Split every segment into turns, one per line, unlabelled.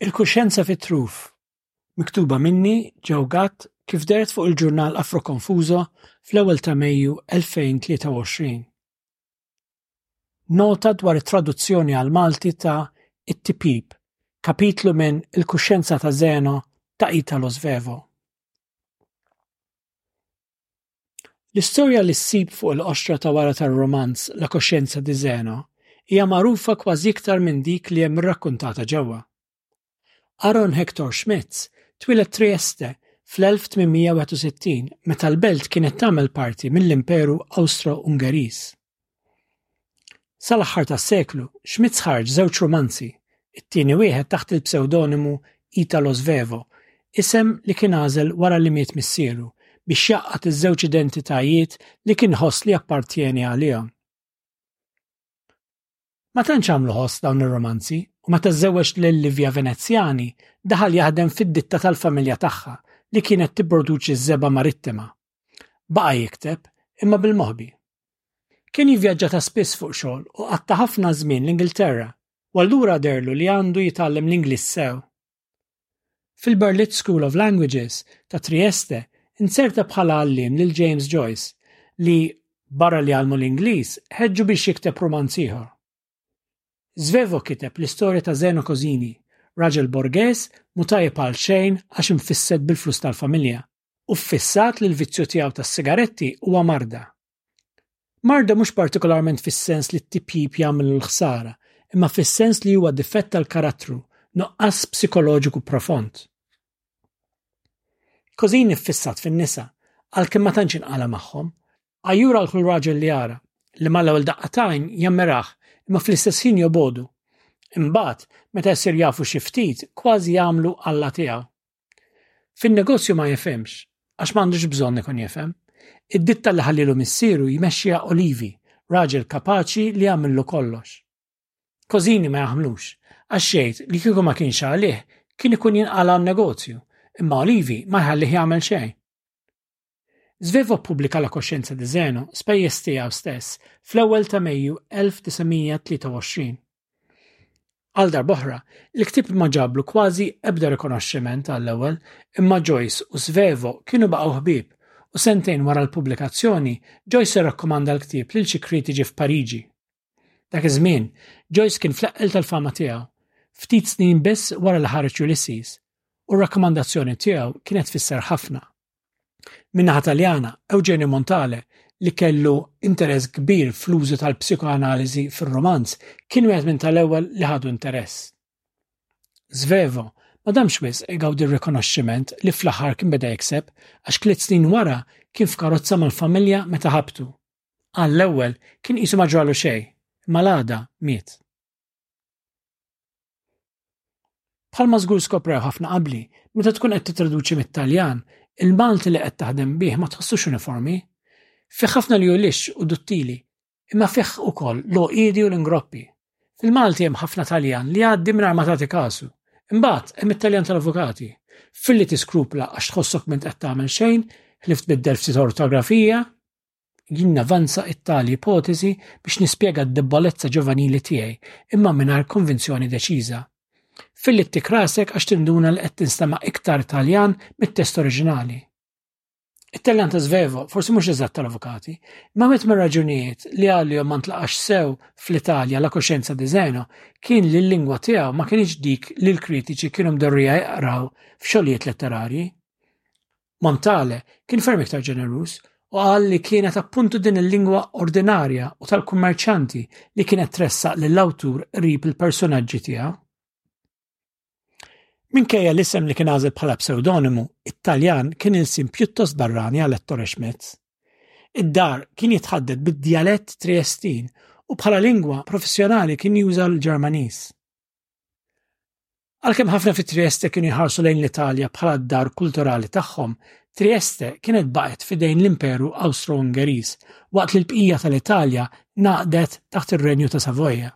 Il-Kuxjenza fit-Truf, miktuba minni, Joe Gatt, kif dehret fuq il-ġurnal Afroconfuso fl-ewwel ta' Mejju 2023. Nota dwar it-traduzzjoni għall-Malti ta' It-Tipjip, kapitlu minn Il-Kuxjenza ta' Zeno ta' Italo Svevo. L-istorja li ssib fuq il-qoxra ta' wara tar-rumanz La coscienza di Zeno hija magħrufa kważi iktar minn dik li hemm irrakkuntata ġewwa. Aaron Hector Schmitz twieled Trieste fl-1861 meta l-belt kienet tagħmel parti mill-Imperu Awstro-Ungeriż. Sal-aħħar tas-seklu, Schmitz ħarġ żewġ rumanzi, it-tieni wieħed taħt il-psewdonimu Italo Svevo, isem li kien għażel wara li miet missieru, biex jgħaqqad iż-żewġ identitajiet li kien iħoss li jappartjeni għalihom. Ma tantx għamlu ħoss dawn ir-romanzi u meta żewġt lil Livja Venezjani daħal jaħdem fid-ditta tal-familja tagħha li kienet tipproduċi żeba marittima. Baqa' jikteb, imma bil-moħbi. Kien jivvjaġġa ta' spiss fuq xogħol u qatta' ħafna żmien l-Ingilterra, u allura dherlu li għandu jitgħallem l-Ingliż sew. Fil-Berlitz School of Languages ta' Trieste inzerta bħala għalliem lil James Joyce li, barra li għallmu l-Ingliż, ħeġġu biex jikteb rumanz ieħor. Svevo kiteb l-istorja ta' Zeno Cosini, raġel borgeż mhu tajjeb għal xejn għax imfisset bil-flus tal-familja. u ffissat li l-vizzju tiegħu tas-sigaretti huwa marda. Marda mhux partikolarment fis-sens li t-tipjip jagħmel l-ħsara, imma fis-sens li huwa difett tal-karattru, noqqas psikoloġiku profond. Kozin iffissat fin-nisa, għalkemm ma tantx inqala magħhom, għajjura l kull raġel li jara, li mal-ewwel daqqatajn jammiraħ imma fl-istess ħin jobodu. Imbagħad, meta jsir jafu xi ftit, kważi jagħmlu Alla tiegħu. Fin-negozju ma jifhimx, għax m'għandux bżonn ikun jifhem. Id-ditta li ħallielu missieru jmexxiha Olivi, raġel kapaċi li jagħmillu kollox. Cosini ma jaħmlux, għax jgħid li kieku ma kienx għalih kien ikun jinqala' n-negozju, imma Olivi ma jħallih jagħmel xejn. Svevo ppubblika La coscienza di Zeno, spejjeż tiegħu stess, fl-ewwel ta' Mejju 1923. Għal darb'oħra, il-ktieb ma ġablu kważi ebda rikonoxximent għall-ewwel, imma Joyce u Svevo kienu baqgħu ħbieb, u sentejn wara l-pubblikazzjoni, Joyce irrakkomanda l-ktieb lil xi kritiġi f'Pariġi. Dak iż-żmien, Joyce kien fl-eqqel tal-fama tiegħu, ftit snin biss wara li ħareġ Ulysses, u r-rakkomandazzjoni tiegħu kienet tfisser ħafna. Min-naħa Taljana, Eugenio Montale, li kellu interess kbir fl-użu tal-psikoanaliżi fir-romanz, kien wieħed minn tal-ewwel li ħadu interess. Zvevo, ma damx wis igawdi r-rikonoxximent li fl-aħħar kien beda jikseb għax tliet snin wara kien f'karozza mal-familja meta ħabtu. Għall-ewwel kien qisu ma ġralu xejn, imma l-għada miet. Bħalma żgur skoprew ħafna qabli, meta tkun qed titraduċi mit-Taljan, il-Malti li qed taħdem bih ma tħossux uniformi. Fih ħafna li julix u duttili, imma fih ukoll l-oqidi u l-ingroppi. Fil-Malti hemm ħafna Taljan li għaddi mingħajr ma tagħti kasu. Imbagħad hemm it-Taljan tal-avukati. Filli tiskrupla għax tħossok minn qed tagħmel xejn, ħlift biddel ftit ortografija, Jien navanza it-tali ipoteżi biex nispjega d-debbolezza ġovanili tiegħi, imma mingħajr konvinzjoni deċiża. Filli ttik rasek għax tinduna li qed tinstema' iktar Taljan mit-test oriġinali. It-Taljan ta' Svevo, forsi mhux eżatt tal-avukati, imma wieħed mir-raġunijiet li għalihom ma ntlaqax sew fl-Italja la coscienza di Zeno kien li l-lingwa tiegħu ma kienx dik li l-kritiċi kienu mdorrija jaqraw f'xogħlijiet letterarji. Montale kien ferm iktar ġeneruż u qal li kienet appuntu din il-lingwa ordinarja u tal-kummerċjanti li kienet tressaq lill-awtur qrib il-persunaġġi tiegħu. Minkejja l-isem li kien għażel bħala pseudonimu, it-Taljan kien ilsim pjuttost barrani għal Ettore Schmitz. Id-dar kien jitħadded bid-djalett Triestin u bħala lingwa professjonali kien juża l-Ġermaniż. Għalkemm ħafna fi Trieste kienu jħarsu lejn l-Italja bħala d-dar kulturali tagħhom, Trieste kienet baqgħet fidejn l-Imperu Awstro-Ungeriż waqt li l-bqija tal-Italja naqdet taħt ir-Renju ta' Savoja.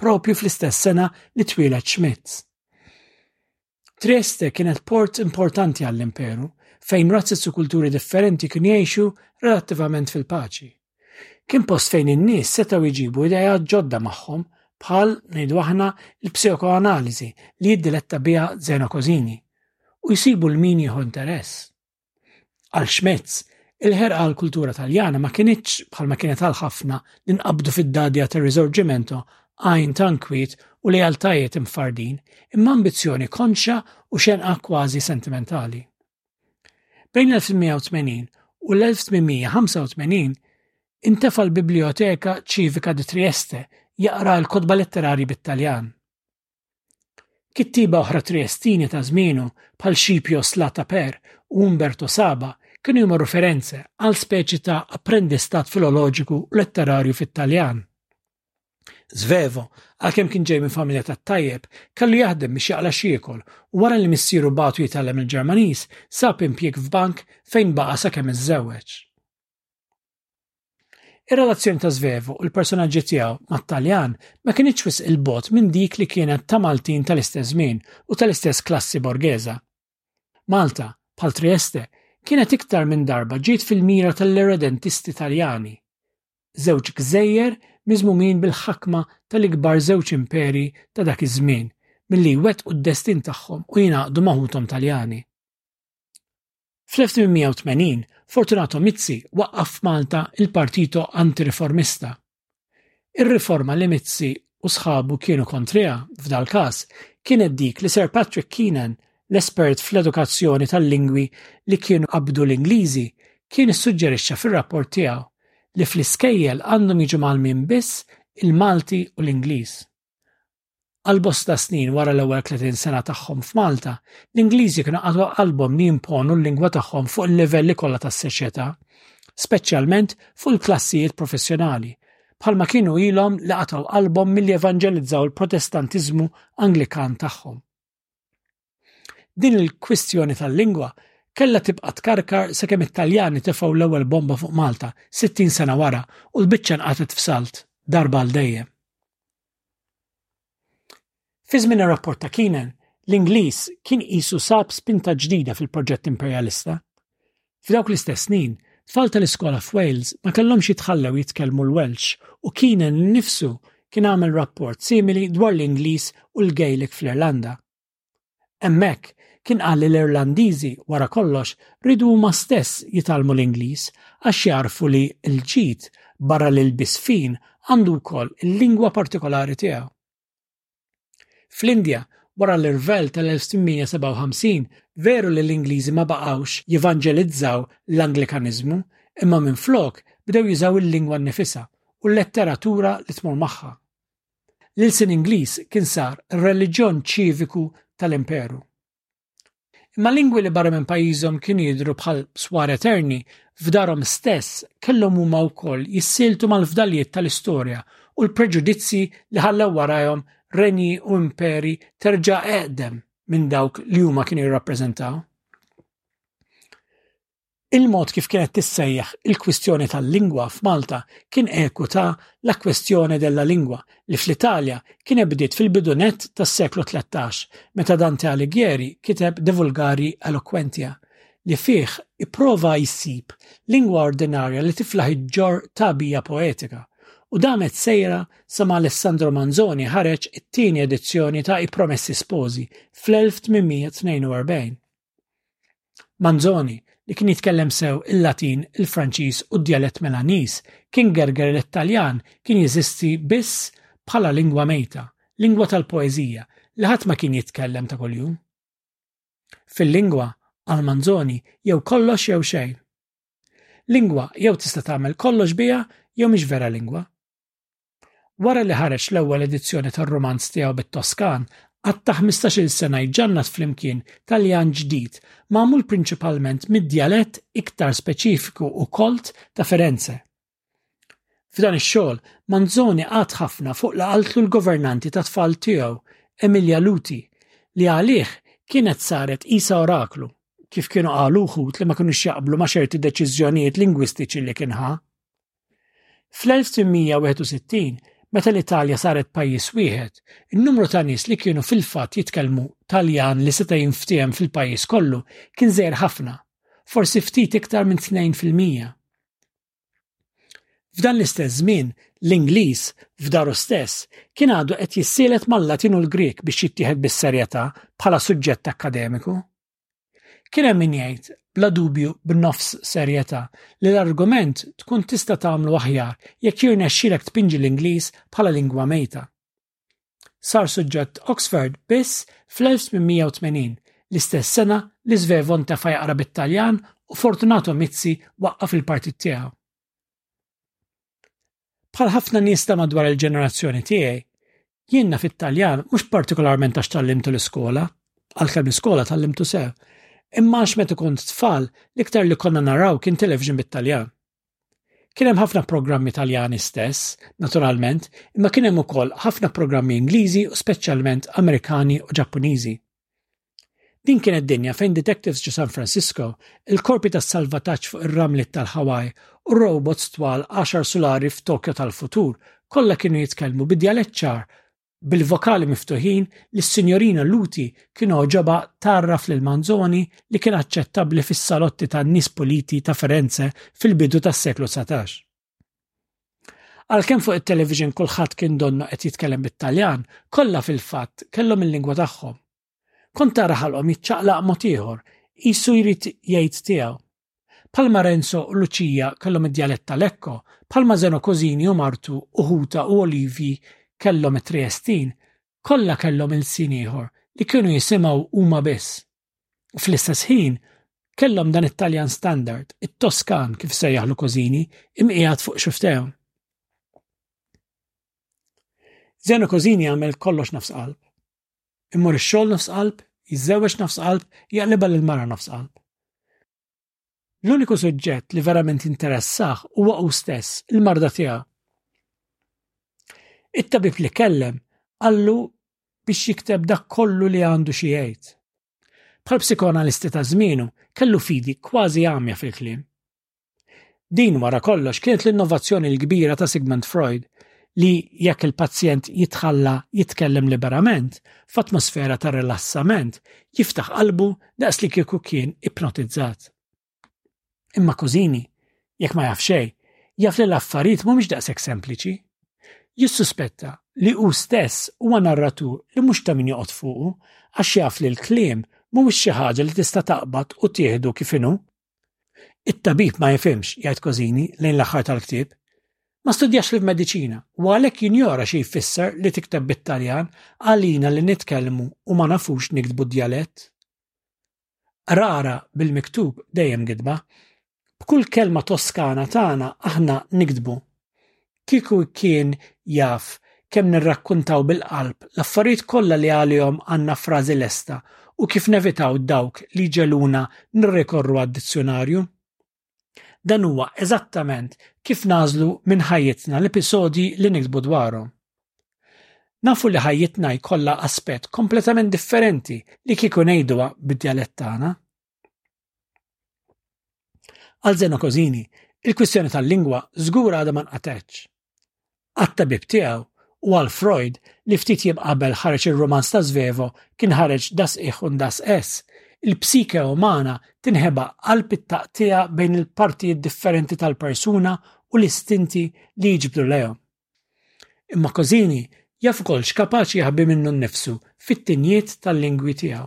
Propju fl-istess sena li twieled Schmitz. Trieste kienet port importanti għall-imperu fejn razzi u kulturi differenti kienu jgħixu relattivament fil-paċi. Kien post fejn in-nies setgħu jġibu idea ġodda magħhom bħal ngħidu aħna l-psekoanaliżi li jiddiletta biha Zeno Cosini u jsibu l-min jieħu interess. Għal Schmetz, il-ħerqa għal kultura Taljana ma kinitx bħalma kienet għal ħafna li nqabdu fid-dadja tar-Risorġimento għajn ta' nkwiet u lealtajiet imfardin imma ambizzjoni konxa u xenqa kważi sentimentali. Bejn l-1880 u l-1885 intefa l-Biblioteka Ċivika di Trieste jaqra l-kotba letterarji bit-Taljan. Kittieba oħra Triestini ta' żmienu bħal Scipio Slataper u Umberto Saba kienu jmorru Firenze għal speċi ta' apprendistat filoloġiku u letterarju fit-Taljan. Zvevo, għalkemm kien ġej minn familja tat-tajjeb, kellu jaħdem biex jaqla xiekol u wara li missieru batu jitgħallem il-Ġermaniż, sab impjieg f'bank fejn baqa' sakemm iżżewweġ. Ir-relazzjoni ta' Svevo u l-personaġġi tiegħu mat-Taljan ma kinitx wisq il-bot minn dik li kienet ta' Maltin tal-istess żmien u tal-istess klassi borgeza. Malta, bħal Trieste, kienet iktar minn darba ġiet fil-mira tal-irredentisti Taljani. Żewġ gżejjer miżmumin bil-ħakma tal-ikbar żewġ imperi ta' dak iż-żmien milli jwettqu d-destin tagħhom u jingħaqdu maħutom Taljani. Fl-1880, Fortunato Mizzi waqqaf f'Malta il-Partito Antiriformista. Ir-riforma li Mizzi u sħabu kienu kontriha, f'dal-każ, kienet dik li Sir Patrick Keenan, l-espert fl-edukazzjoni tal-lingwi li kienu qabdu l-Ingliżi, kien issuġġerixxa fir-rapport tiegħu li fl-iskejjel għandhom jiġu mgħallmin biss il-Malti u l-Ingliż. Għal bosta snin wara l-ewwel 30 sena tagħhom f'Malta, l-Ingliżi kienu qatgħu qalbhom li jimponu l-lingwa tagħhom fuq il-livelli kollha tas-soċjetà, speċjalment fuq il-klassijiet professjonali, bħalma kienu ilhom li qatgħu qalbhom milli evanġelizzaw il-Protestantiżmu Anglikan tagħhom. Din il-kwistjoni tal-lingwa kella tibqa' tkarkar sakemm it-Taljani tefgħu l-ewwel bomba fuq Malta 60 sena wara u l-biċċa nqatgħet f'salt darba għal dejjem. Fi żmien ir-rapport ta' Keenan, l-Ingliż kien qisu sab spinta ġdida fil-proġett imperjalista. F'dawk l-istess snin, tfal tal-iskola f'Wales ma kellhomx jitħallew jitkellmu l-Welsh u Keenan innifsu kien għamel rapport simili dwar l-Ingliż u l-Gaelic fl-Irlanda. Hemmhekk, kien qal li l-Irlandiżi, wara kollox, riedu huma stess jitgħallmu l-Ingliż għax jagħrfu li l-ġid, barra lill-bisfin, għandu wkoll il-lingwa partikolari tiegħu. Fl-Indja, wara l-irvell tal-1657, veru li l-Ingliżi ma baqgħux jivanġelizzaw l-Anglikaniżmu, imma minflok bdew jużaw il-lingwa nnifisha u l-letteratura li tmur magħha. L-ilsien Ingliż kien sar ir-reliġjon ċiviku tal-imperu. Imma lingwi li barra minn pajjiżhom kienu jidhru bħal swar eterni, f'darhom stess kellhom huma wkoll jissieltu mal-fdalijiet tal-istorja u l-preġudizzji li ħallew warajhom renji u imperi terġa' eqdem minn dawk li huma kienu jirrappreżentaw. Il-mod kif kienet tissejjaħ il-kwistjoni tal-lingwa f'Malta kien eku ta' la questione della lingua li fl-Italja kienet bdiet fil-bidu nett tas-seklu tlettax meta Dante Alighieri kiteb De vulgari eloquentia li fih ipprova jsib lingwa ordinarja li tiflaħ iġġorr tagħbija poetika u damet sejra sa ma Alessandro Manzoni ħareġ it-tieni edizzjoni ta' I promessi sposi fl-1842. Manzoni, li kien jitkellem sew il-Latin, il-Franċiż u d-djalett Melaniż, kien gerger li t-Taljan kien jeżisti biss bħala lingwa mejta, lingwa tal-poeżija, li ħadd ma kien jitkellem ta' kuljum. Fil-lingwa, qal Manzoni, jew kollox jew xejn. Lingwa jew tista' tagħmel kollox biha jew mhix vera lingwa, Wara li ħareġ l-ewwel edizzjoni tar-rumanz tiegħu bit-Toskan, għadd ta' ħmistax-il sena jġannat flimkien Taljan ġdid magħmul prinċipalment mid-djalett iktar speċifiku u kolt ta' Firenze. F'dan ix-xogħol, Manzoni qagħad ħafna fuq li qaltlu l-governanti tat-tfal tiegħu, Emilia Luti, li għalih kienet saret qisha oraklu, kif kienu qalu wħud li ma kinux jaqblu ma' xerti deċiżjonijiet lingwistiċi li kien ħa. Fl-1861, meta l-Italja saret pajjiż wieħed, in-numru ta' nies li kienu fil-fatt jitkellmu Taljan li seta' jinftiehem fil-pajjiż kollu kien żgħir ħafna, forsi ftit iktar minn 2 fil-mija. F'dan l-istess żmien, l-Ingliż, f'daru stess, kien għadu qed jissielet mal-Latin u l-Grieg biex jittieħed bis-serjetà bħala suġġett akkademiku. Kien hemm min jgħid, bla dubju b'nofs serjetà, li l-argument tkun tista' tagħmlu aħjar jekk jirnexxilek tpinġi l-Ingliż bħala lingwa mejta. Sar suġġett Oxford biss fl-1880, l-istess sena li Svevon tefa' jaqra bit-Taljan u Fortunato Mizzi waqqaf il-partit tiegħu. Bħal ħafna nies ta' madwar il-ġenerazzjoni tiegħi, jien naf it-Taljan mhux partikolarment għax tallimtu l-iskola, għalkemm l-iskola tallimtu sew, imma għax meta kont tfal l-iktar li konna naraw kien television bit-Taljan. Kien hemm ħafna programmi Taljani stess, naturalment, imma kien hemm ukoll ħafna programmi Ingliżi u speċjalment Amerikani u Ġappuniżi. Din kienet dinja fejn detectives ġo San Francisco, il-korpi tas salvataġġ fuq ir-ramliet tal-Hawaii u robots twal 10 sulari f'Tokyo tal-futur kollha kienu jitkellmu bi djalett ċar bil-vokali miftuħin li s-Sinjorina Luti kien oġoba tarraf lil Manzoni li kien aċċettabbli fis-salotti tan-nies puliti ta' Firenze fil-bidu tas-seklu 19. Għalkemm fuq it-television kulħadd kien donnu qed jitkellem bit-Taljan, kollha fil-fatt kellhom il-lingwa tagħhom. Kont tara ħalqhom jiċċaqlaq mod ieħor, qisu jrid jgħid tiegħu. Palma Renzo u Luċija kellhom id-djalett tal-Ekko, palma Zeno Kozini u martu u Huta u Olivji kellhom it-Triestin, kollha kellhom il-sin ieħor li kienu jisimgħu huma biss. U fl-istess ħin, kellhom dan it-Taljan standard, it-Toskan kif sejjaħlu Kozini, imqiegħed fuq xiftehom. Zeno Kozini għamel kollox nafs qalb. Immur ix-xogħol nafs qalb, jiżżewweġ nafs qalb, jaqlibha lil mara nafs qalb. L-uniku suġġett li verament interessaħ huwa hu stess, il-marda tiegħu. It-tabib li kellem qallu biex jikteb dak kollu li għandu xi jgħid. Bħal psikoanalisti ta' żmienu kellu fidi kważi għamja fil-kliem. Din wara kollox kienet l-innovazzjoni l-kbira ta' Sigmund Freud li jekk il-pazjent jitħalla jitkellem liberament f'atmosfera ta' rilassament jiftaħ qalbu daqs li kieku kien ipnotizzat. Imma kużini, jekk ma jaf xejn, jaf li l-affarijiet mhumiex daqshekk sempliċi. Jissuspetta li hu stess huwa narratur li mhux ta' min joqgħod fuqu għax jaf li l-kliem mhuwiex xi ħaġa li tista' taqbad u tieħdu kif inhu. It-tabib ma jifhimx, jgħid Cosini lejn l-aħħar tal-ktieb, ma studjax li f'mediċina u għalhekk jinjora xi jfisser li tikteb bit-Taljan għalina li nitkellmu u ma nafux niktbu djalett. Rara bil-miktub dejjem gidba. B'kull kelma Toskana tagħna aħna niktbu Kieku kien jaf kemm nirrakkuntaw bil-qalb l-affarijiet kollha li għalihom għandna frażi lesta u kif nevitaw dawk li jġegħluna nirrikorru għad-dizzjunarju. Dan huwa eżattament kif nagħżlu minn ħajjitna l-episodji li niktbu dwarhom. Nafu li ħajjitna jkollha aspett kompletament differenti li kieku ngħiduha bid-djalett tagħna. Għal Zeno Kozini, il-kwistjoni tal-lingwa żgur għadha ma nqatgħetx. Għat-tabib tiegħu u għal Freud li ftit jiem qabel ħareġ ir-romanz ta' Svevo kien ħareġ Das Ich und das Es, il-psike umana tinħeba qalb it-taqtija bejn il-partijiet differenti tal-persuna u l-istinti li jiġbdu lejhom. Imma Kozini jaf ukoll x'kapaċi jaħbi minnu nnifsu fit-tinjiet tal-lingwi tiegħu.